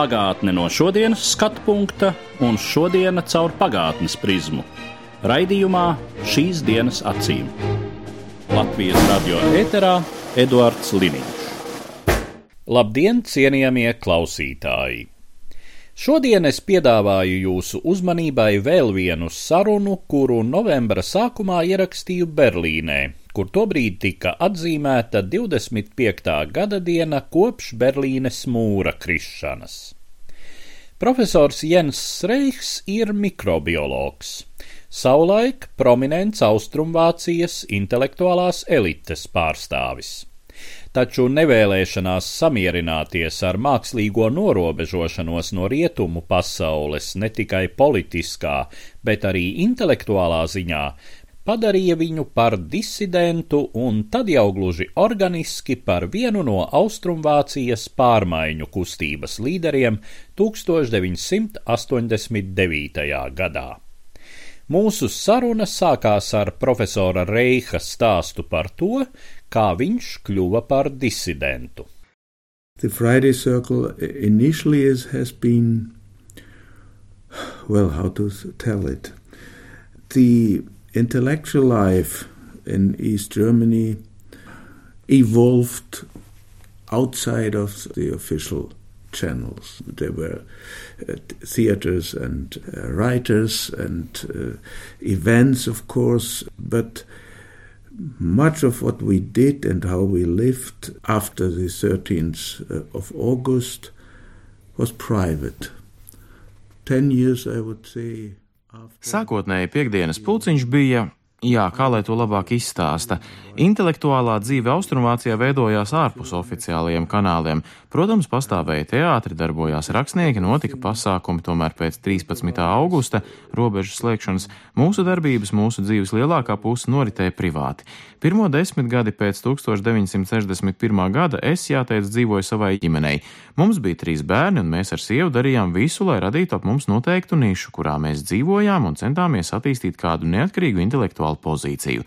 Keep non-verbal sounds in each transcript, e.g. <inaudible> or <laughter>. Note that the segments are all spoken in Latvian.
Pagātne no šodienas skatu punkta un šodienas caur pagātnes prizmu. Raidījumā šīs dienas acīm. Latvijas radio eterā Eduards Liniņš. Labdien, cienījamie klausītāji! Šodien es piedāvāju jūsu uzmanībai vēl vienu sarunu, kuru novembra sākumā ierakstīju Berlīnē, kur tobrīd tika atzīmēta 25. gada diena kopš Berlīnes mūra krišanas. Profesors Jens Reichs ir mikrobiologs, savulaik prominents Austrumvācijas intelektuālās elites pārstāvis taču nevēlēšanās samierināties ar mākslīgo norobežošanos no rietumu pasaules ne tikai politiskā, bet arī intelektuālā ziņā padarīja viņu par disidentu un tad jau gluži organiski par vienu no Austrumvācijas pārmaiņu kustības līderiem 1989. gadā. Mūsu saruna sākās ar profesora Reiha stāstu par to, kā viņš kļuva par disidentu. The Friday Circle initially is, has been, well, how to tell it? The intellectual life in East Germany evolved outside of the official channels. There were uh, theaters and uh, writers and uh, events, of course, but much of what we did and how we lived after the 13th of August was private. Ten years, I would say. Sākotnēji piekdienas pulciņš bija Jā, kā lai to labāk izstāsta? Intelektuālā dzīve Austrumvācijā veidojās ārpus oficiālajiem kanāliem. Protams, pastāvēja teātri, darbojās rakstnieki, notika pasākumi, tomēr pēc 13. augusta robežu slēgšanas mūsu darbības, mūsu dzīves lielākā puse noritēja privāti. Pirmo desmitgadi pēc 1961. gada es, jāteic, dzīvoju savai ģimenei. Mums bija trīs bērni, un mēs ar sievu darījām visu, lai radītu ap mums noteiktu nišu, kurā mēs dzīvojām un centāmies attīstīt kādu neatkarīgu intelektuālu intelektuālu pozīciju.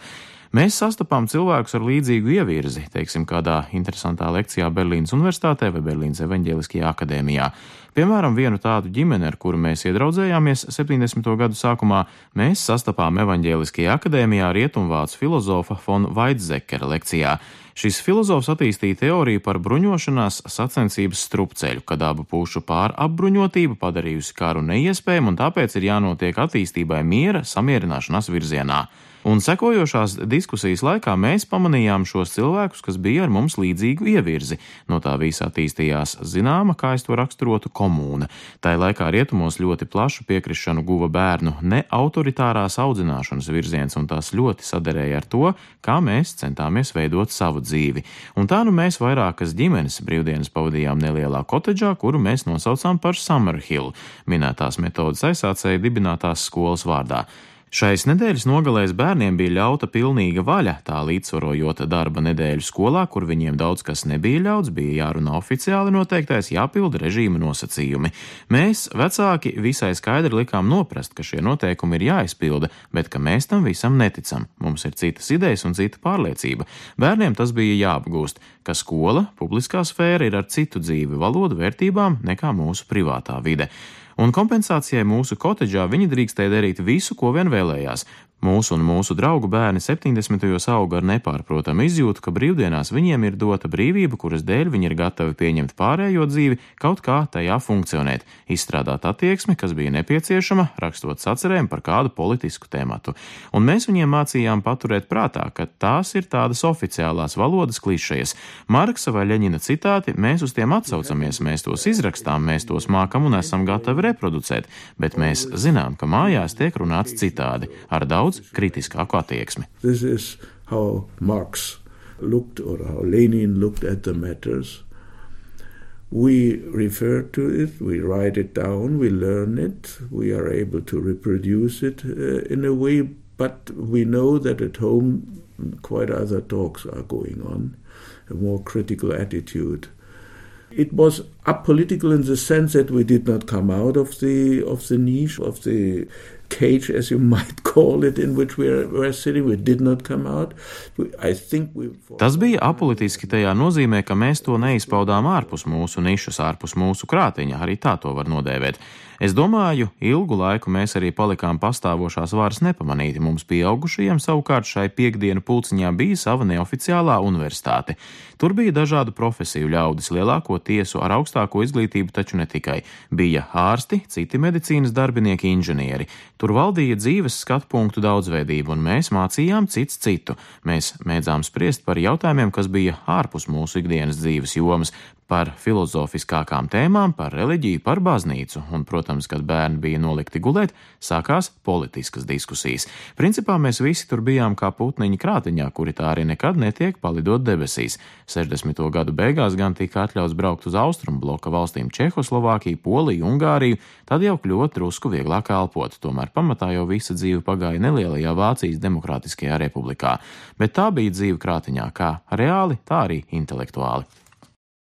Mēs sastapām cilvēkus ar līdzīgu ievirzi, teiksim, kādā interesantā lekcijā Berlīnas Universitātē vai Berlīnas Evaņģēliskajā akadēmijā. Piemēram, vienu tādu ģimeni, ar kuru mēs iedraudzējāmies 70. gadu sākumā, mēs sastapām Evaņģēliskajā akadēmijā rietumvācu filozofa von Vaidzekera lekcijā. Šis filozofs attīstīja teoriju par bruņošanās sacensības strupceļu, kad abu pušu pārapbruņotība padarījusi karu neiespējamu un tāpēc ir jānotiek attīstībai miera samierināšanās virzienā. Un sekojošās diskusijas laikā mēs pamanījām šos cilvēkus, kas bija ar mums līdzīgu ievirzi. No tā visa attīstījās zināma, kā es to raksturotu, komūna. Tā laikā rietumos ļoti plašu piekrišanu guva bērnu neautoritārās audzināšanas virziens, un tās ļoti saderēja ar to, kā mēs centāmies veidot savu dzīvi. Un tā nu mēs vairākas ģimenes brīvdienas pavadījām nelielā kotedžā, kuru mēs nosaucām par Summerhill, minētās metodas aizsācēja dibinātās skolas vārdā. Šais nedēļas nogalēs bērniem bija ļauta pilnīga vaļa, tā līdzsvarojot darba nedēļu skolā, kur viņiem daudz kas nebija ļauts, bija jārunā oficiāli noteiktais, jāpilda režīma nosacījumi. Mēs, vecāki, visai skaidri likām noprast, ka šie noteikumi ir jāizpilda, bet ka mēs tam visam neticam. Mums ir citas idejas un cita pārliecība. Bērniem tas bija jāapgūst, ka skola, publiskā sfēra ir ar citu dzīvi, valodu, vērtībām nekā mūsu privātā vide un kompensācijai mūsu kotedžā viņi drīkstēja darīt visu, ko vien vēlējās. Mūsu un mūsu draugu bērni 70. auga ar nepārprotamu izjūtu, ka brīvdienās viņiem ir dota brīvība, kuras dēļ viņi ir gatavi pieņemt pārējo dzīvi, kaut kā tajā funkcionēt, izstrādāt attieksmi, kas bija nepieciešama, rakstot sacerēm par kādu politisku tēmatu. Un mēs viņiem mācījām paturēt prātā, ka tās ir tādas oficiālās valodas klišejas. Marksa vai Ļeņina citāti, mēs uz tiem atsaucamies, mēs tos izrakstām, mēs tos mākam un esam gatavi reproducēt, bet mēs zinām, ka mājās tiek runāts citādi, ar daudz daudz kritiskāku attieksmi. Looked, or how Lenin looked at the matters. We refer to it, we write it down, we learn it, we are able to reproduce it uh, in a way, but we know that at home quite other talks are going on, a more critical attitude. It was apolitical in the sense that we did not come out of the of the niche of the cage, as you <laughs> might call it, in which we were sitting. We did not come out. I think we. Tas bija apolitiski tajā nozīmē, ka mēs to neizpaudām ārpus mūsu nišas, ārpus mūsu krātiņa, arī tā to var nodēvēt. Es domāju, ilgu laiku mēs arī palikām pastāvošās varas nepamanīti. Mums pieaugušajiem savukārt šai piekdienu pulciņā bija sava neoficiālā universitāte. Tur bija dažādu profesiju ļaudis, lielāko tiesu ar augstāko izglītību, taču ne tikai. Bija ārsti, citi medicīnas darbinieki, inženieri. Tur valdīja dzīves skatu punktu daudzveidība, un mēs mācījām cits citu. Mēs mēdzām spriest par jautājumiem, kas bija ārpus mūsu ikdienas dzīves jomas, par filozofiskākām tēmām, par reliģiju, par baznīcu, un, protams, kad bērni bija nolikti gulēt, sākās politiskas diskusijas. Principā mēs visi tur bijām kā putniņi krātiņā, kuri tā arī nekad netiek palidot debesīs. 60. gadu beigās gan tika atļauts braukt uz austrumu bloka valstīm Čehoslovākiju, Poliju, Ungāriju, tad jau kļuva drusku vieglāk elpot, tomēr pamatā jau visa dzīve pagāja nelielajā Vācijas Demokrātiskajā republikā. Bet tā bija dzīve krātiņā, kā reāli, tā arī intelektuāli.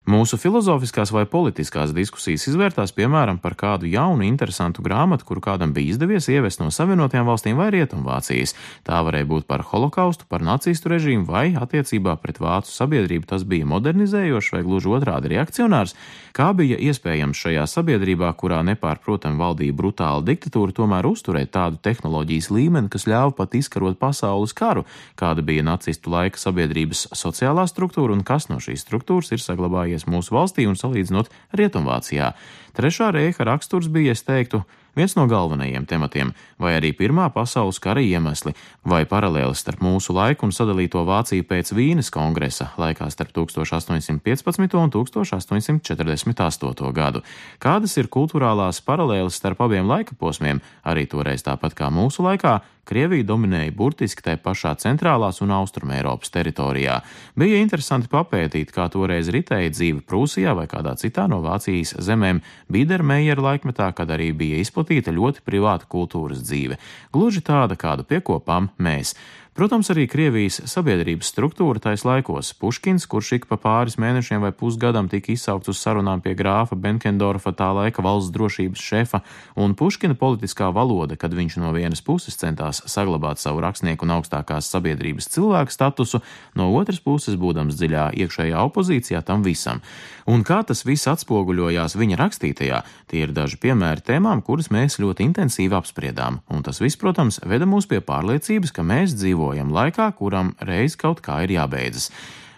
Mūsu filozofiskās vai politiskās diskusijas izvērtās piemēram par kādu jaunu, interesantu grāmatu, kuru kādam bija izdevies ievest no Savienotajām valstīm vai Rietumvācijas. Tā varēja būt par holokaustu, par nacistu režīmu vai attiecībā pret vācu sabiedrību tas bija modernizējošs vai gluži otrādi reakcionārs. Kā bija iespējams šajā sabiedrībā, kurā nepārprotam valdīja brutāla diktatūra, tomēr uzturēt tādu tehnoloģijas līmeni, kas ļāva pat izkarot pasaules karu, kāda bija nacistu laika sabiedrības sociālā struktūra un kas no šīs struktūras ir saglabājies iestājies mūsu valstī un salīdzinot Rietumvācijā. Trešā reiha raksturs bija, es teiktu, viens no galvenajiem tematiem, vai arī Pirmā pasaules kara iemesli, vai paralēlis starp mūsu laiku un sadalīto Vāciju pēc Vīnes kongresa laikā starp 1815 un 1848 gadu. Kādas ir kultūrālās paralēles starp abiem laika posmiem, arī toreiz tāpat kā mūsu laikā, Krievija dominēja burtiski tajā pašā centrālās un austrumē Eiropas teritorijā. Bija interesanti papētīt, kā toreiz ritēja dzīve Prūsijā vai kādā citā no Vācijas zemēm, Biedermeijera laikmetā, kad arī bija izplatīta ļoti privāta kultūras dzīve, gluži tāda, kādu piekopām mēs. Protams, arī Krievijas sabiedrības struktūra tais laikos. Puškins, kurš ik pa pāris mēnešiem vai pusgadam tika izsaukts uz sarunām pie grāfa Benkendorfa, tā laika valsts drošības šefa, un Puškina politiskā valoda, kad viņš no vienas puses centās saglabāt savu rakstnieku un augstākās sabiedrības cilvēku statusu, no otras puses būdams dziļā iekšējā opozīcijā tam visam. Un kā tas viss atspoguļojās viņa rakstītajā, tie ir daži piemēri tēmām, kuras mēs ļoti intensīvi apspriedām, un tas viss, protams, veda mūs pie pārliecības, ka mēs dzīvojam dzīvojam laikā, kuram reiz kaut kā ir jābeidzas.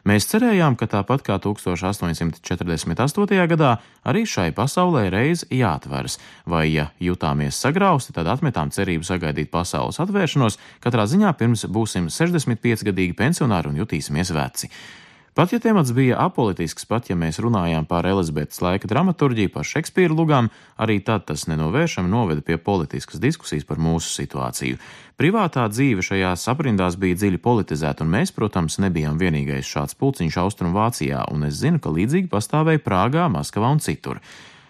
Mēs cerējām, ka tāpat kā 1848. gadā, arī šai pasaulē reiz jāatveras, vai, ja jutāmies sagrausti, tad atmetām cerību sagaidīt pasaules atvēršanos, katrā ziņā pirms būsim 65 gadīgi pensionāri un jutīsimies veci. Pat ja temats bija apolitisks, pat ja mēs runājām par Elizabetes laika dramaturģiju, par Šekspīra lugām, arī tad tas nenovēršami noveda pie politiskas diskusijas par mūsu situāciju. Privātā dzīve šajās aprindās bija dziļi politizēta, un mēs, protams, nebijām vienīgais šāds pulciņš Austrumvācijā, un es zinu, ka līdzīgi pastāvēja Prāgā, Maskavā un citur.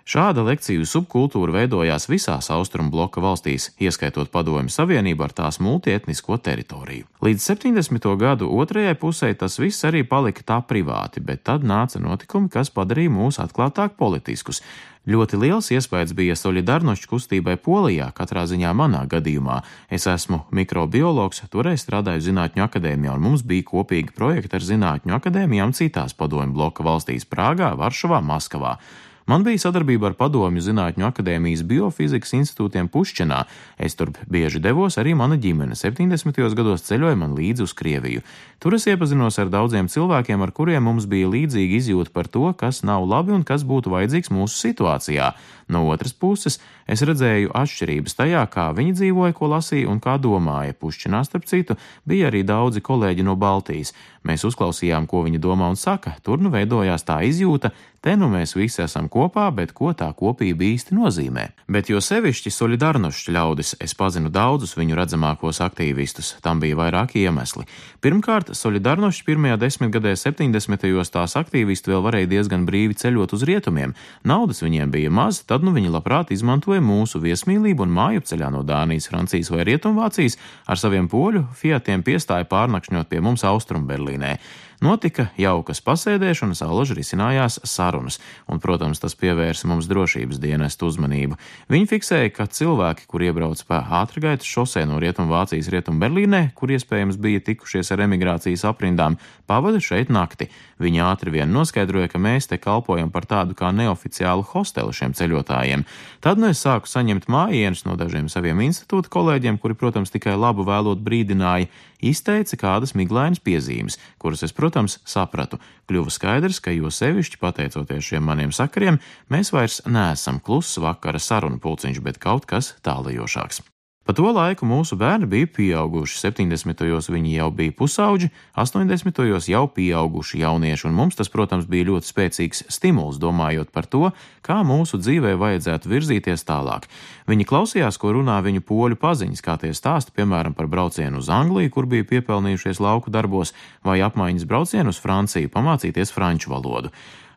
Šāda lekciju subkultūra veidojās visās austrumu bloka valstīs, ieskaitot Padomju Savienību ar tās multietnisko teritoriju. Līdz 70. gadu otrajai pusē tas viss arī palika tā privāti, bet tad nāca notikumi, kas padarīja mūs atklātāk politiskus. Ļoti liels iespējas bija Solidarnošķu kustībai Polijā, katrā ziņā manā gadījumā. Es esmu mikrobiologs, toreiz strādāju Zinātņu akadēmijā, un mums bija kopīgi projekti ar Zinātņu akadēmijām citās padomju bloka valstīs - Prāgā, Varšavā, Maskavā. Man bija sadarbība ar Padomju Zinātņu akadēmijas biofizikas institūtiem Pušķenā. Es tur bieži devos, arī mana ģimene 70. gados ceļoja man līdzi uz Krieviju. Tur es iepazinos ar daudziem cilvēkiem, ar kuriem mums bija līdzīga izjūta par to, kas nav labi un kas būtu vajadzīgs mūsu situācijā. No otras puses, es redzēju atšķirības tajā, kā viņi dzīvoja, ko lasīja un kā domāja. Pušķinā, starp citu, bija arī daudzi kolēģi no Baltijas. Mēs uzklausījām, ko viņi domā un saka. Tur nu veidojās tā izjūta, te nu mēs visi esam kopā, bet ko tā kopība īsti nozīmē? Bet jo sevišķi solidarnošķi ļaudis, es pazinu daudzus viņu redzamākos aktīvistus, tam bija vairāki iemesli. Pirmkārt, solidarnošķi pirmajā desmitgadē 70. tās aktīvisti vēl varēja diezgan brīvi ceļot uz rietumiem. Naudas viņiem bija maz, tad nu viņi labprāt izmantoja mūsu viesmīlību un māju ceļā no Dānijas, Francijas vai Rietumvācijas ar saviem poļu fiatiem piestāja pārnakšņot pie mums Austrumberlīnē. Notika jaukas pasēdēšanas, alaži risinājās sarunas, un, protams, tas pievērsa mums drošības dienestu uzmanību. Viņi fiksēja, ka cilvēki, kur iebrauc pa ātrgaitas šosē no Rietumvācijas Rietumberlīnē, kur iespējams bija tikušies ar emigrācijas aprindām, pavada šeit nakti. Viņi ātri vien noskaidroja, ka mēs te kalpojam par tādu kā neoficiālu hosteli šiem ceļotājiem. Tad nu es sāku saņemt mājienus no dažiem saviem institūta kolēģiem, kuri, protams, tikai labu vēlot brīdināja, izteica kādas miglainas piezīmes, kuras es, protams, sapratu. Kļuva skaidrs, ka jo sevišķi pateicoties šiem maniem sakariem, mēs vairs neesam kluss vakara sarunu pulciņš, bet kaut kas tālajošāks. Pa to laiku mūsu bērni bija pieauguši, 70. viņi jau bija pusauģi, 80. jau pieauguši jaunieši, un mums tas, protams, bija ļoti spēcīgs stimuls, domājot par to, kā mūsu dzīvē vajadzētu virzīties tālāk. Viņi klausījās, ko runā viņu poļu paziņas, kā tie stāsta, piemēram, par braucienu uz Angliju, kur bija piepelnījušies lauku darbos, vai apmaiņas braucienu uz Franciju, pamācīties franču valodu.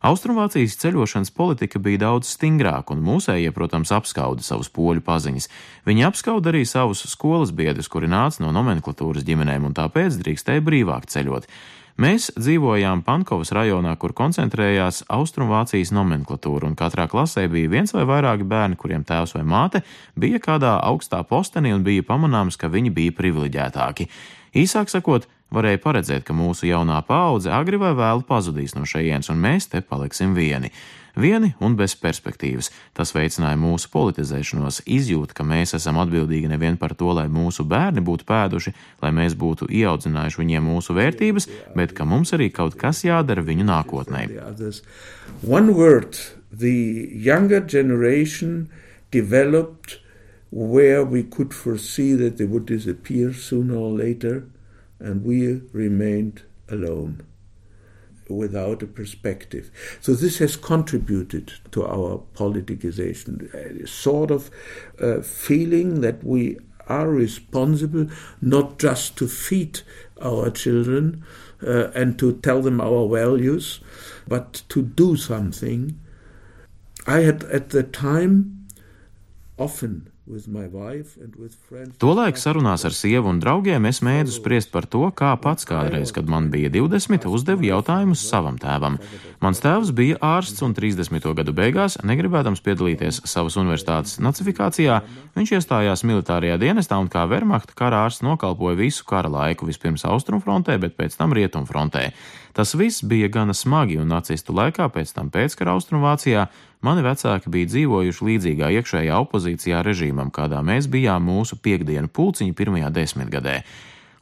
Austrumvācijas ceļošanas politika bija daudz stingrāka, un mūsējie, protams, apskauda savus poļu paziņas. Viņi apskauda arī savus skolas biedrus, kuri nāca no nomenklatūras ģimenēm un tāpēc drīkstēja brīvāk ceļot. Mēs dzīvojām Pankovas rajonā, kur koncentrējās Austrumvācijas nomenklatūra, un katrā klasē bija viens vai vairāki bērni, kuriem tēvs vai māte bija kādā augstā postenī un bija pamanāms, ka viņi bija privileģētāki. Īsāk sakot, Varēja paredzēt, ka mūsu jaunā paudze agri vai vēlu pazudīs no šejienes, un mēs te paliksim vieni. Vieni un bez perspektīvas. Tas veicināja mūsu politizēšanos, izjūta, ka mēs esam atbildīgi nevien par to, lai mūsu bērni būtu pēduši, lai mēs būtu ieaudzinājuši viņiem mūsu vērtības, bet ka mums arī kaut kas jādara viņu nākotnē. One word, the younger generation developed where we could foresee that they would disappear sooner or later and we remained alone without a perspective. So this has contributed to our politicization, a sort of uh, feeling that we are responsible not just to feed our children uh, and to tell them our values, but to do something. I had at the time often Tolaik sarunās ar sievu un draugiem es mēdzu spriest par to, kā pats kādreiz, kad man bija 20, uzdevu jautājumus savam tēvam. Mans tēvs bija ārsts un 30. gadu beigās, negribēdams piedalīties savas universitātes nacifikācijā, viņš iestājās militārajā dienestā un kā Wehrmachta kara ārsts nokalpoja visu kara laiku, vispirms austrumfrontē, bet pēc tam rietumfrontē. Tas viss bija gana smagi, un nacistu laikā, pēc tam pēckara Austrumvācijā, mani vecāki bija dzīvojuši līdzīgā iekšējā opozīcijā režīmam, kādā mēs bijām mūsu piekdienu pulciņu pirmajā desmitgadē.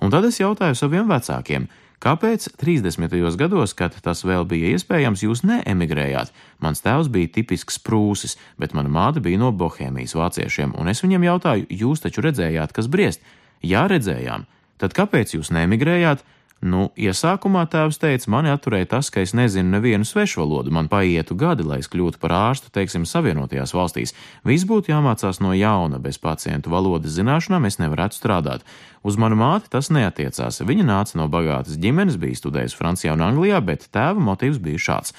Un tad es jautāju saviem vecākiem, kāpēc 30. gados, kad tas vēl bija iespējams, jūs neemigrējāt? Mans tēvs bija tipisks prūsis, bet mana māte bija no Bohēmijas vāciešiem, un es viņam jautāju, jūs taču redzējāt, kas briest? Jā, redzējām. Tad kāpēc jūs neemigrējāt? Nu, iesākumā tēvs teica, mani atturēja tas, ka es nezinu nevienu svešu valodu, man paietu gadi, lai es kļūtu par ārstu, teiksim, Savienotajās valstīs. Viss būtu jāmācās no jauna, bez pacientu valodas zināšanām es nevarētu strādāt. Uz manu māti tas neatiecās. Viņa nāca no bagātas ģimenes, bija studējusi Francijā un Anglijā, bet tēva motīvs bija šāds.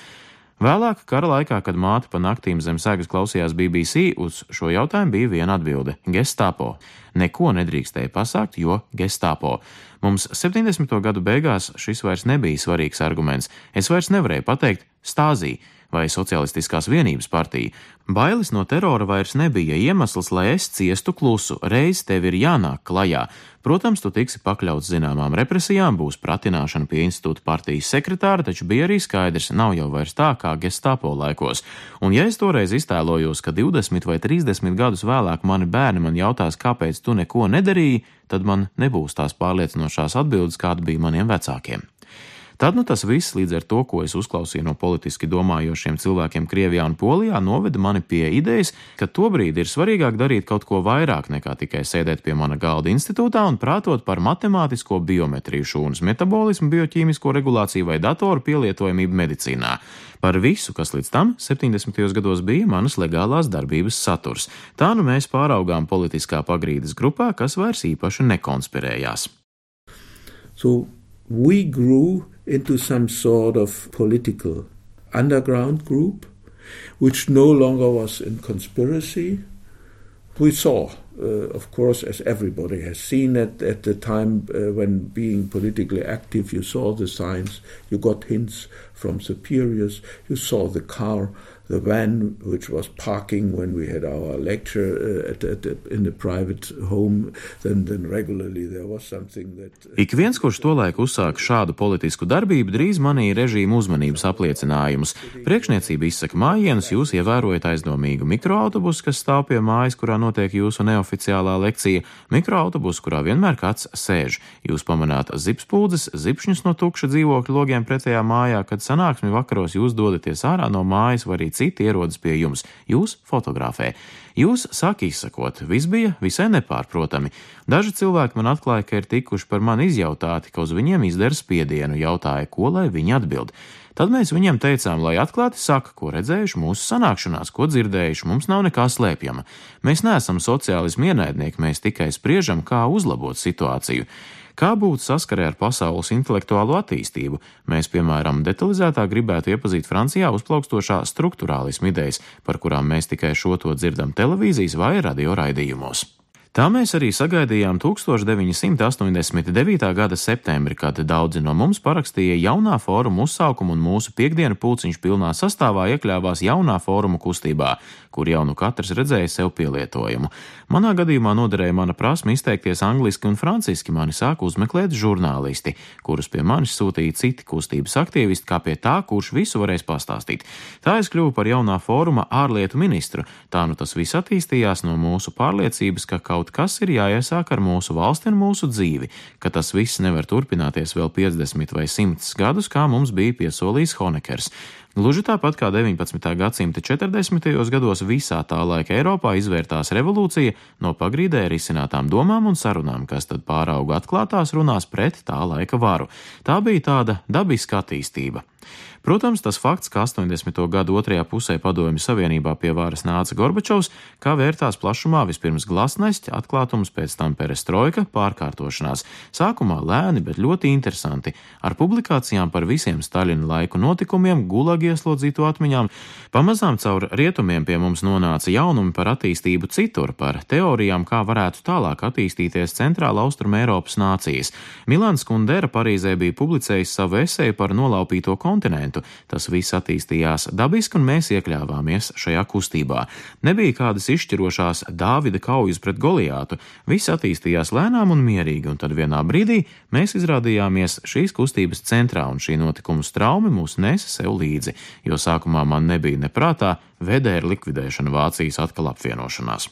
Vēlāk, kara laikā, kad māte pa naktīm zem segas klausījās BBC, uz šo jautājumu bija viena atbilde - Gestapo. Neko nedrīkstēja pasākt, jo Gestapo. Mums 70. gadu beigās šis vairs nebija svarīgs arguments. Es vairs nevarēju pateikt Stāzī vai Socialistiskās vienības partija. Bailes no terora vairs nebija iemesls, lai es ciestu klusu, reiz tev ir jānāk klajā. Protams, tu tiksi pakļauts zināmām represijām, būs pratināšana pie institūta partijas sekretāra, taču bija arī skaidrs, nav jau vairs tā kā gestapo laikos. Un ja es toreiz iztēlojos, ka 20 vai 30 gadus vēlāk mani bērni man jautās, kāpēc tu neko nedarīji, tad man nebūs tās pārliecinošās atbildes, kāda bija maniem vecākiem. Tad nu tas viss līdz ar to, ko es uzklausīju no politiski domājošiem cilvēkiem Krievijā un Polijā, noveda mani pie idejas, ka tobrīd ir svarīgāk darīt kaut ko vairāk nekā tikai sēdēt pie mana galda institūtā un prātot par matemātisko biometriju, šūnas metabolismu, bioķīmisko regulāciju vai datoru pielietojamību medicīnā. Par visu, kas līdz tam 70. gados bija manas legālās darbības saturs. Tā nu mēs pāraugām politiskā pagrīdes grupā, kas vairs īpaši nekonspirējās. So we grew into some sort of political underground group, which no longer was in conspiracy. We saw uh, of course, as everybody has seen at, at the time uh, when being politically active, you saw the signs, you got hints from superiors, you saw the car the van which was parking when we had our lecture uh, at, at, in the private home, then, then regularly there was something that. Uh, Ik viens, kurš tolaik uzsāka šādu politisku darbību, drīz manīja režīmu uzmanības apliecinājumus. Priekšniecība izsaka mājienus, jūs ievērojat aizdomīgu mikroautobusu, kas stāv pie mājas, kurā notiek jūsu neoficiālā lekcija, mikroautobusu, kurā vienmēr kāds sēž. Jūs pamanāt zipspūdzes, zipšņus no tukša dzīvokļa logiem pretējā mājā, kad sanāksmi vakaros jūs dodaties ārā no mājas vai arī citi ierodas pie jums, jūs fotografē. Jūs sāk izsakot, viss bija visai nepārprotami. Daži cilvēki man atklāja, ka ir tikuši par mani izjautāti, ka uz viņiem izdara spiedienu, jautāja, ko lai viņi atbild. Tad mēs viņiem teicām, lai atklāti saka, ko redzējuši mūsu sanākšanās, ko dzirdējuši, mums nav nekā slēpjama. Mēs neesam sociālismu ienaidnieki, mēs tikai spriežam, kā uzlabot situāciju. Kā būt saskarē ar pasaules intelektuālo attīstību? Mēs, piemēram, detalizētāk gribētu iepazīt Francijā uzplaukstošā struktūrālismu idejas, par kurām mēs tikai šo to dzirdam televīzijas vai radio raidījumos. Tā mēs arī sagaidījām 1989. gada septembri, kad daudzi no mums parakstīja jaunā fóruma uzsaukumu un mūsu piekdienu pulciņš pilnā sastāvā iekļāvās jaunā fóruma kustībā, kur jau nu katrs redzēja sev pielietojumu. Manā gadījumā noderēja mana prasme izteikties angliski un franciski, mani sāka uzmeklēt žurnālisti, kurus pie manis sūtīja citi kustības aktīvisti, kā pie tā, kurš visu varēs pastāstīt. Tā es kļuvu par jaunā fóruma ārlietu ministru, tā nu tas viss attīstījās no mūsu pārliecības, ka kaut kas ir jāiesāk ar mūsu valsti un mūsu dzīvi, ka tas viss nevar turpināties vēl 50 vai 100 gadus, kā mums bija piesolījis Honekers. Gluži tāpat kā 19. gadsimta 40. gados visā tā laika Eiropā izvērtās revolūcija no pagrīdē risinātām domām un sarunām, kas tad pārauga atklātās runās pret tā laika varu. Tā bija tāda dabiska attīstība. Protams, tas fakts, ka 80. gadu otrajā pusē Padomju Savienībā pie varas nāca Gorbačovs, kā vērtās plašumā vispirms glasnests, atklātums, pēc tam perestroika, pārkārtošanās. Sākumā lēni, bet ļoti interesanti, ar publikācijām par visiem Staļina laiku notikumiem, gulagi ieslodzīto atmiņām. Pamazām caur rietumiem pie mums nonāca jaunumi par attīstību citur, par teorijām, kā varētu tālāk attīstīties centrāla austruma Eiropas nācijas. Milāns Kundera Parīzē bija publicējis savu esēju par nolaupīto kontinentu kontinentu. Tas viss attīstījās dabiski, un mēs iekļāvāmies šajā kustībā. Nebija kādas izšķirošās Dāvida kaujas pret Goliātu. Viss attīstījās lēnām un mierīgi, un tad vienā brīdī mēs izrādījāmies šīs kustības centrā, un šī notikuma straumi mūs nesa sev līdzi, jo sākumā man nebija neprātā vedēra likvidēšana Vācijas atkal apvienošanās.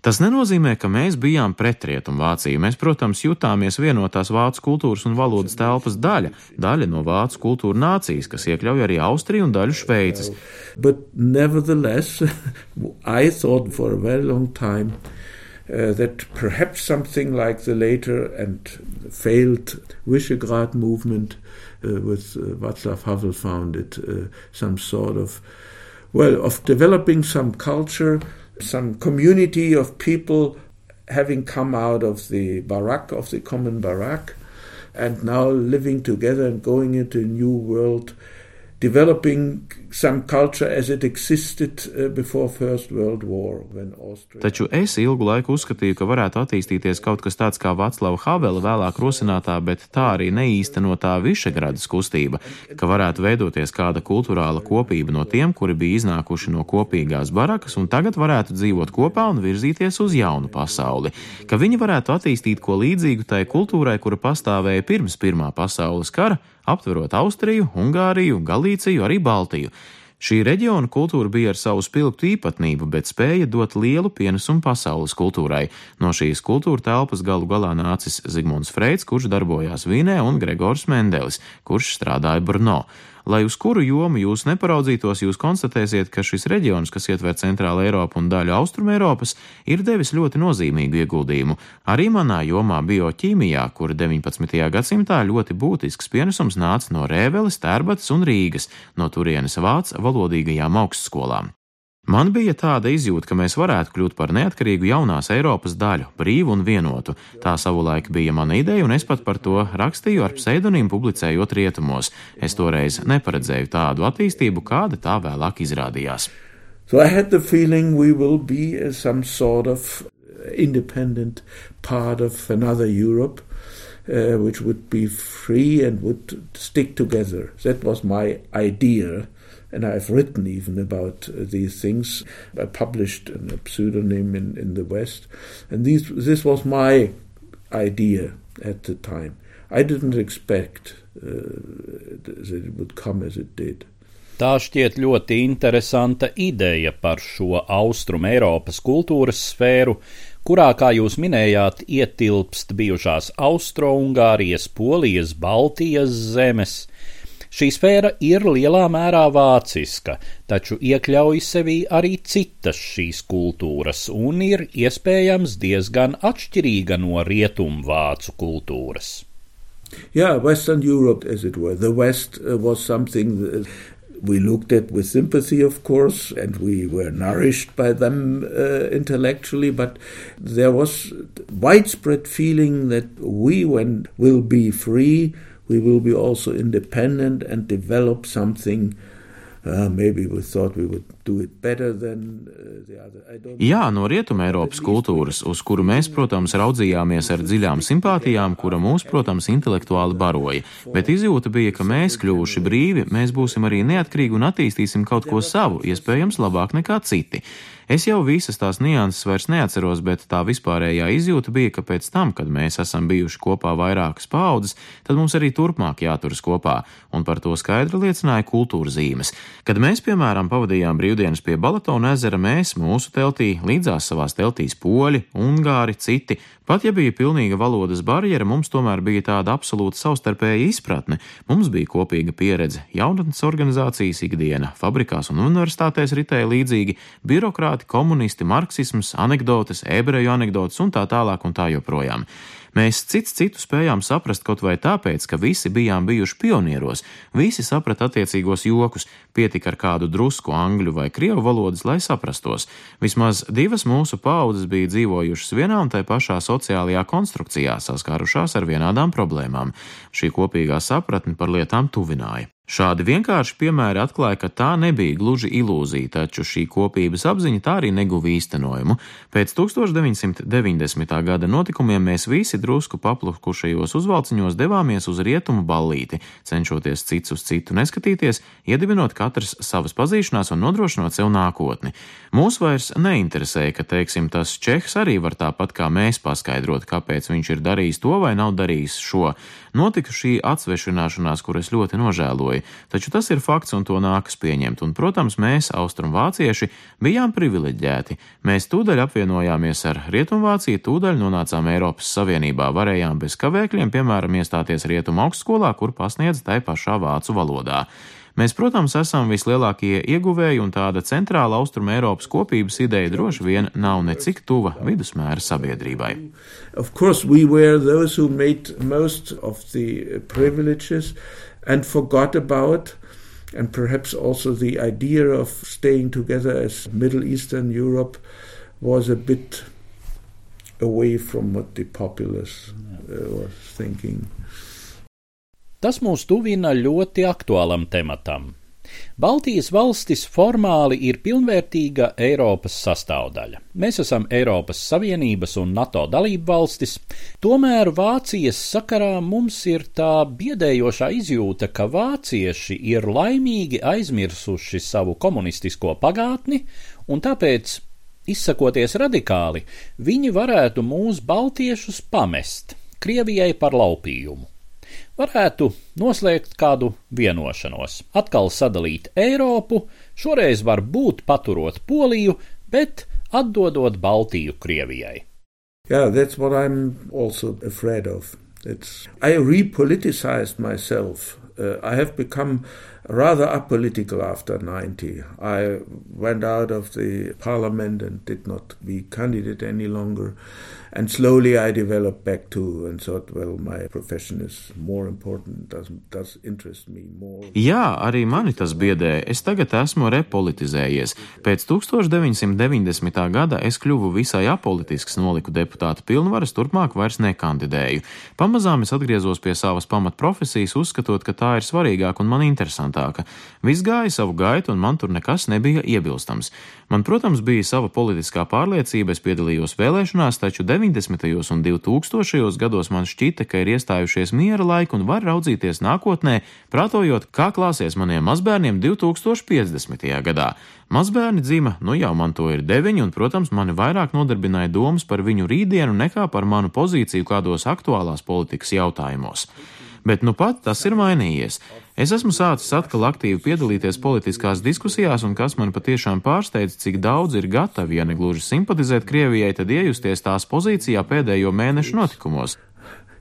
Tas nenozīmē, ka mēs bijām pret Rietumu Vāciju. Mēs, protams, jutāmies vienotās vācu kultūras un valodas telpas daļa, daļa no vācu kultūra nācijas, kas iekļauj arī Austriju un daļu Šveices. But nevertheless, I thought for a very long time uh, that perhaps something like the later and failed Visegrad movement uh, with uh, Václav Havel founded uh, some sort of, well, of developing some culture some community of people having come out of the barak, of the common barak, and now living together and going into a new world uh. Taču es ilgu laiku uzskatīju, ka varētu attīstīties kaut kas tāds kā Vaclava Havela vēlāk rosinātā, bet tā arī neīstenotā Višegradas kustība, ka varētu veidoties kāda kultūrāla kopība no tiem, kuri bija iznākuši no kopīgās barakas un tagad varētu dzīvot kopā un virzīties uz jaunu pasauli, ka viņi varētu attīstīt ko līdzīgu tai kultūrai, kura pastāvēja pirms Pirmā pasaules kara, aptverot Austriju, Ungāriju, Galīciju, arī Baltiju. Šī reģiona kultūra bija ar savu spilgtu īpatnību, bet spēja dot lielu pienesumu pasaules kultūrai. No šīs kultūra telpas galu galā nācis Zigmunds Freits, kurš darbojās Vīnē, un Gregors Mendelis, kurš strādāja Brno. Lai uz kuru jomu jūs neparaudzītos, jūs konstatēsiet, ka šis reģions, kas ietver Centrāla Eiropu un daļu Austrum Eiropas, ir devis ļoti nozīmīgu ieguldījumu. Arī manā jomā bioķīmijā, kura 19. gadsimtā ļoti būtisks pienesums nāca no Rēveles, Tērbatas un Rīgas, no turienes vācu valodīgajām augstskolām. Man bija tāda izjūta, ka mēs varētu kļūt par neatkarīgu jaunās Eiropas daļu, brīvu un vienotu. Tā savulaik bija mana ideja, un es pat par to rakstīju ar pseidonīmu, publicējot rietumos. Es toreiz neparedzēju tādu attīstību, kāda tā vēlāk izrādījās. So I had the feeling we will be some sort of independent part of another Europe, uh, which would be free and would stick together. That was my idea. And I've written even about uh, these things. I published a pseudonym in, in the West, and these, this was my idea at the time. I didn't expect uh, that it would come as it did. Tā šķiet ļoti interesanta ideja par šo Austrum Eiropas kultūras sfēru, kurā, kā jūs minējāt, ietilpst bijušās Austro-Ungārijas, Polijas, Baltijas zemes, Šī sfēra ir lielā mērā vāciska, taču iekļauj sevī arī citas šīs kultūras un ir iespējams diezgan atšķirīga no rietumvācu kultūras. Yeah, Western Europe, as it were. The West uh, was something that we looked at with sympathy, of course, and we were nourished by them uh, intellectually, but there was widespread feeling that we when, will be free we will be also independent and develop something. Uh, uh. Jā, no rietuma Eiropas kultūras, uz kuru mēs, protams, raudzījāmies ar dziļām simpātijām, kura mūs, protams, intelektuāli baroja, bet izjūta bija, ka mēs, kļuvuši brīvi, mēs būsim arī neatkarīgi un attīstīsim kaut ko savu, iespējams, labāk nekā citi. Es jau visas tās nianses vairs neatceros, bet tā vispārējā izjūta bija, ka pēc tam, kad mēs esam bijuši kopā vairākas paudzes, tad mums arī turpmāk jāturas kopā, un par to skaidri liecināja kultūra zīmes. Kad mēs, piemēram, pavadījām brīvdienas pie Balatona ezera, mēs mūsu teltī, līdzās savās teltīs poļi, ungāri, citi, pat ja bija pilnīga valodas barjera, mums tomēr bija tāda absolūta savstarpēja izpratne, mums bija kopīga pieredze, jaunatnes organizācijas ikdiena, fabrikās un universitātēs ritēja līdzīgi, birokrāti komunisti, marksisms, anekdotes, ebreju anekdotes un tā tālāk un tā joprojām. Mēs cits citu spējām saprast kaut vai tāpēc, ka visi bijām bijuši pionieros, visi saprata attiecīgos jokus, pietika ar kādu drusku angļu vai krievu valodas, lai saprastos. Vismaz divas mūsu paudzes bija dzīvojušas vienā un tai pašā sociālajā konstrukcijā, saskārušās ar vienādām problēmām. Šī kopīgā sapratne par lietām tuvināja. Šādi vienkārši piemēri atklāja, ka tā nebija gluži ilūzija, taču šī kopības apziņa tā arī neguva īstenojumu. Pēc 1990. gada notikumiem mēs visi drusku paplukušajos uzvalciņos devāmies uz rietumu ballīti, cenšoties cits uz citu neskatīties, iedibinot katrs savas pazīšanās un nodrošinot sev nākotni. Mūs vairs neinteresēja, ka, teiksim, tas čehs arī var tāpat kā mēs paskaidrot, kāpēc viņš ir darījis to vai nav darījis šo. Notika šī atsvešināšanās, kuras ļoti nožēloju, taču tas ir fakts un to nākas pieņemt, un, protams, mēs, austrumvācieši, bijām privileģēti. Mēs tūdaļ apvienojāmies ar Rietumvāciju, tūdaļ nonācām Eiropas Savienībā, varējām bez kavēkļiem, piemēram, iestāties Rietumu augstskolā, kur pasniedz tai pašā vācu valodā. Mēs, protams, esam vislielākie ieguvēji, un tāda centrāla austruma Eiropas kopības ideja droši vien nav necik tuva vidusmēra sabiedrībai. Of course, we were those who made most of the privileges and forgot about and perhaps also the idea of staying together as Middle Eastern Europe was a bit away from what the populace uh, was thinking. Tas mūs tuvina ļoti aktuālam tematam. Baltijas valstis formāli ir pilnvērtīga Eiropas sastāvdaļa. Mēs esam Eiropas Savienības un NATO dalību valstis, tomēr Vācijas sakarā mums ir tā biedējošā izjūta, ka vācieši ir laimīgi aizmirsuši savu komunistisko pagātni, un tāpēc, izsakoties radikāli, viņi varētu mūs baltiešus pamest Krievijai par laupījumu varētu noslēgt kādu vienošanos, atkal sadalīt Eiropu, Šoreiz var būt paturot Poliju, bet atdodot Baltiju Krievijai. Yeah, that's what I'm also afraid of. It's, I repoliticized myself. Uh, I have become rather apolitical after 90. I went out of the parliament and did not be candidate any longer. And slowly I developed back to and thought, well, my profession is more important, does, does interest me more. Jā, arī mani tas biedē. Es tagad esmu repolitizējies. Pēc 1990. gada es kļuvu visai apolitisks, noliku deputāta pilnvaras, turpmāk vairs nekandidēju. Pamazām es atgriezos pie savas pamatprofesijas, uzskatot, ka tā ir svarīgāka un man interesantāka. Viss gāja savu gaitu, un man tur nekas nebija iebilstams. Man, protams, bija sava politiskā pārliecība, es piedalījos vēlēšanās, taču 90. un 2000. gados man šķita, ka ir iestājušies miera laika un var raudzīties nākotnē, prātojot, kā klāsies maniem mazbērniem 2050. gadā. Mazbērni dzima, nu jau man to ir deviņi, un, protams, mani vairāk nodarbināja domas par viņu rītdienu nekā par manu pozīciju kādos aktuālās politikas jautājumos. Bet nu pat tas ir mainījies. Es esmu sācis atkal aktīvi piedalīties politiskās diskusijās, un kas man patiešām pārsteidz, cik daudz ir gatavi, ja ne gluži simpatizēt Krievijai, tad iejusties tās pozīcijā pēdējo mēnešu notikumos.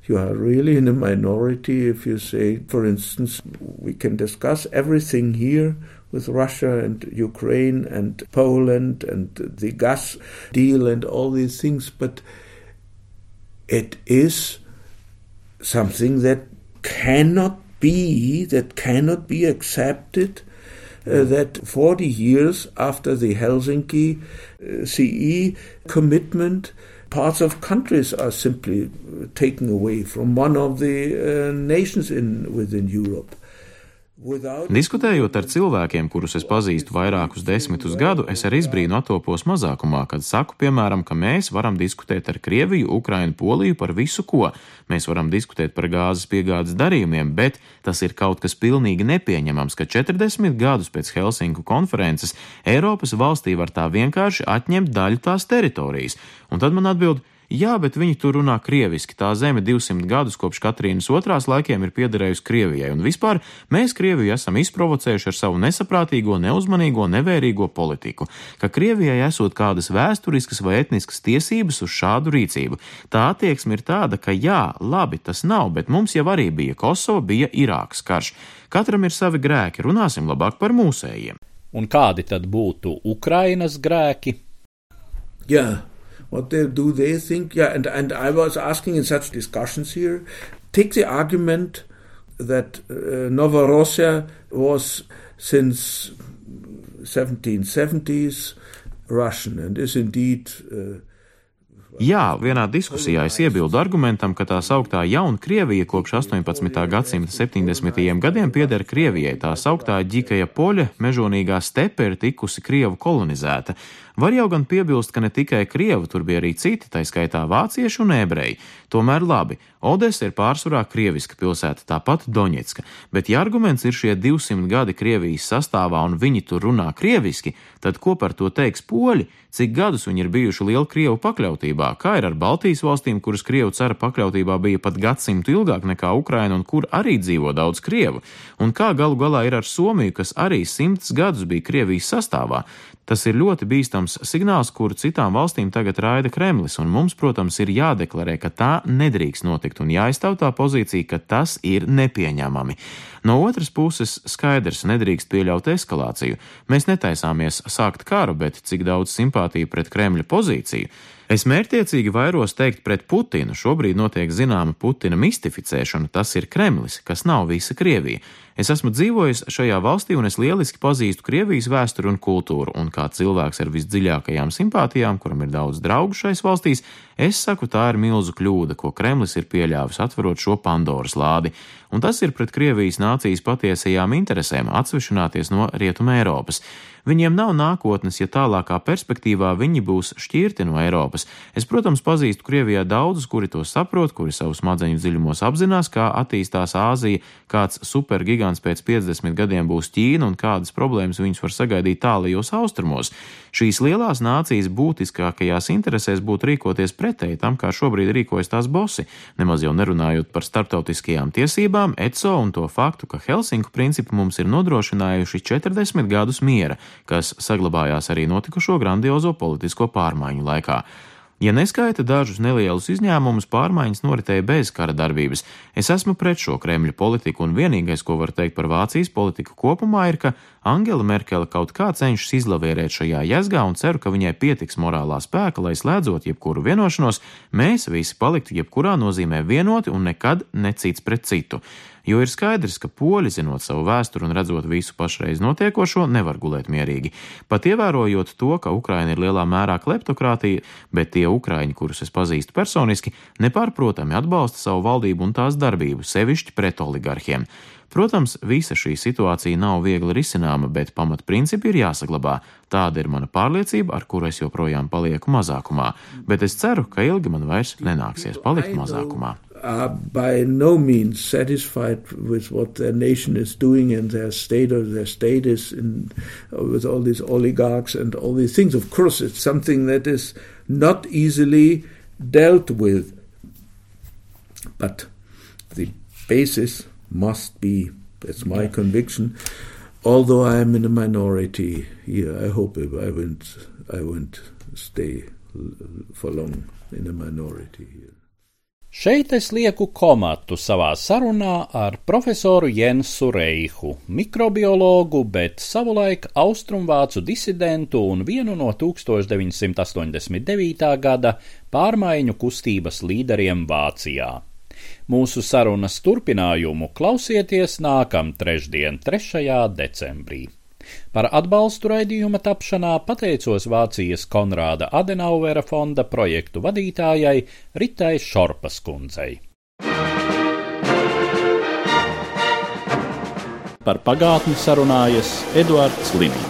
You are really in a minority if you say, for instance, we can discuss everything here with Russia and Ukraine and Poland and the gas deal and all these things, but it is something that cannot be, that cannot be accepted. Uh, that 40 years after the Helsinki uh, CE commitment, parts of countries are simply taken away from one of the uh, nations in, within Europe. Diskutējot ar cilvēkiem, kurus es pazīstu vairākus desmitus gadu, es ar izbrīnu attopos mazākumā, kad saku, piemēram, ka mēs varam diskutēt ar Krieviju, Ukrainu, Poliju par visu ko. Mēs varam diskutēt par gāzes piegādes darījumiem, bet tas ir kaut kas pilnīgi nepieņemams, ka 40 gadus pēc Helsinku konferences Eiropas valstī var tā vienkārši atņemt daļu tās teritorijas. Un tad man atbild, Jā, bet viņi tur runā krieviski. Tā zeme 200 gadus kopš Katrīnas otrās laikiem ir piederējusi Krievijai, un vispār mēs Krieviju esam izprovocējuši ar savu nesaprātīgo, neuzmanīgo, nevērīgo politiku, ka Krievijai esot kādas vēsturiskas vai etniskas tiesības uz šādu rīcību. Tā attieksme ir tāda, ka jā, labi, tas nav, bet mums jau arī bija Kosova, bija Irākas karš. Katram ir savi grēki, runāsim labāk par mūsējiem. Un kādi tad būtu Ukrainas grēki? Jā. What they do they think yeah and and i was asking in such discussions here take the argument that uh, novorossiya was since 1770s russian and is indeed uh, Jā, vienā diskusijā es iebildu argumentam, ka tā sauktā jauna Krievija kopš 18. gadsimta 70. gadiem pieder Krievijai. Tā sauktā ģikaja poļa mežonīgā stepe ir tikusi Krievu kolonizēta. Var jau gan piebilst, ka ne tikai krievi, tur bija arī citi, tā skaitā vācieši un ebreji. Tomēr labi, Odesa ir pārsvarā krieviska pilsēta, tāpat Doņetska, bet ja arguments ir šie 200 gadi Krievijas sastāvā un viņi tur runā krieviski, tad ko par to teiks poļi, cik gadus viņi ir bijuši liela Krievu pakļautībā, kā ir ar Baltijas valstīm, kuras Krievu cara pakļautībā bija pat gadsimtu ilgāk nekā Ukraina un kur arī dzīvo daudz Krievu, un kā galu galā ir ar Somiju, kas arī simts gadus bija Krievijas sastāvā. Tas ir ļoti bīstams signāls, kuru citām valstīm tagad raida Kremlis, un mums, protams, ir jādeklarē, ka tā nedrīkst notikt un jāizstāv tā pozīcija, ka tas ir nepieņemami. No otras puses, skaidrs, nedrīkst pieļaut eskalāciju. Mēs netaisāmies sākt karu, bet cik daudz simpātiju pret Kremļa pozīciju Es mērķiecīgi vairos teikt pret Putinu. Šobrīd notiek zināma Putina mistificēšana, tas ir Kremlis, kas nav visa Krievija. Es esmu dzīvojis šajā valstī un es lieliski pazīstu Krievijas vēsturi un kultūru, un kā cilvēks ar visdziļākajām simpātijām, kuram ir daudz draugu šais valstīs, es saku, tā ir milzu kļūda, ko Kremlis ir pieļāvis atverot šo Pandoras lādi, un tas ir pret Krievijas nācijas patiesajām interesēm atsvešināties no Rietuma Eiropas. Viņiem nav nākotnes, ja tālākā perspektīvā viņi būs šķirti no Eiropas. Es, protams, pazīstu Krievijā daudzus, kuri to saprot, kuri savu smadzeņu dziļumos apzinās, kā attīstās Āzija, kāds supergigants pēc 50 gadiem būs Ķīna un kādas problēmas viņus var sagaidīt tālajos austrumos. Šīs lielās nācijas būtiskākajās interesēs būtu rīkoties pretēji tam, kā šobrīd rīkojas tās bosi, nemaz jau nerunājot par starptautiskajām tiesībām, ECO un to faktu, ka Helsinku principi mums ir nodrošinājuši 40 gadus miera, kas saglabājās arī notikušo grandiozo politisko pārmaiņu laikā. Ja neskaita dažus nelielus izņēmumus, pārmaiņas noritēja bez kara darbības. Es esmu pret šo Kremļa politiku, un vienīgais, ko var teikt par Vācijas politiku kopumā, ir, ka Angela Merkele kaut kā cenšas izlavierēt šajā jēzgā un ceru, ka viņai pietiks morālā spēka, lai slēdzot jebkuru vienošanos, mēs visi paliktu jebkurā nozīmē vienoti un nekad necīts pret citu jo ir skaidrs, ka poļi, zinot savu vēsturi un redzot visu pašreiz notiekošo, nevar gulēt mierīgi. Pat ievērojot to, ka Ukraina ir lielā mērā kleptokrātija, bet tie ukraiņi, kurus es pazīstu personiski, nepārprotami atbalsta savu valdību un tās darbību, sevišķi pret oligarhiem. Protams, visa šī situācija nav viegli risināma, bet pamatprincipi ir jāsaglabā. Tāda ir mana pārliecība, ar kuru es joprojām palieku mazākumā, bet es ceru, ka ilgi man vairs nenāksies palikt mazākumā. Are by no means satisfied with what their nation is doing and their state or their status in, with all these oligarchs and all these things. Of course, it's something that is not easily dealt with. But the basis must be, that's my conviction, although I am in a minority here, I hope I won't, I won't stay for long in a minority here. Šeit es lieku komatu savā sarunā ar profesoru Jensu Reihu, mikrobiologu, bet savulaik austrumvācu disidentu un vienu no 1989. gada pārmaiņu kustības līderiem Vācijā. Mūsu sarunas turpinājumu klausieties nākamā trešdien, 3. decembrī. Par atbalstu raidījuma tapšanā pateicos Vācijas Konrāda Adenauvera fonda projektu vadītājai Ritai Šorpas kundzei. Par pagātni sarunājas Eduards Liniņš.